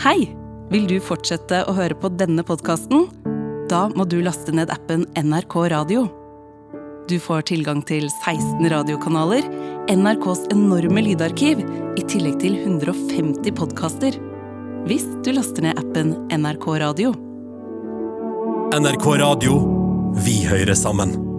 Hei! Vil du fortsette å høre på denne podkasten? Da må du laste ned appen NRK Radio. Du får tilgang til 16 radiokanaler, NRKs enorme lydarkiv, i tillegg til 150 podkaster. Hvis du laster ned appen NRK Radio. NRK Radio. Vi hører sammen.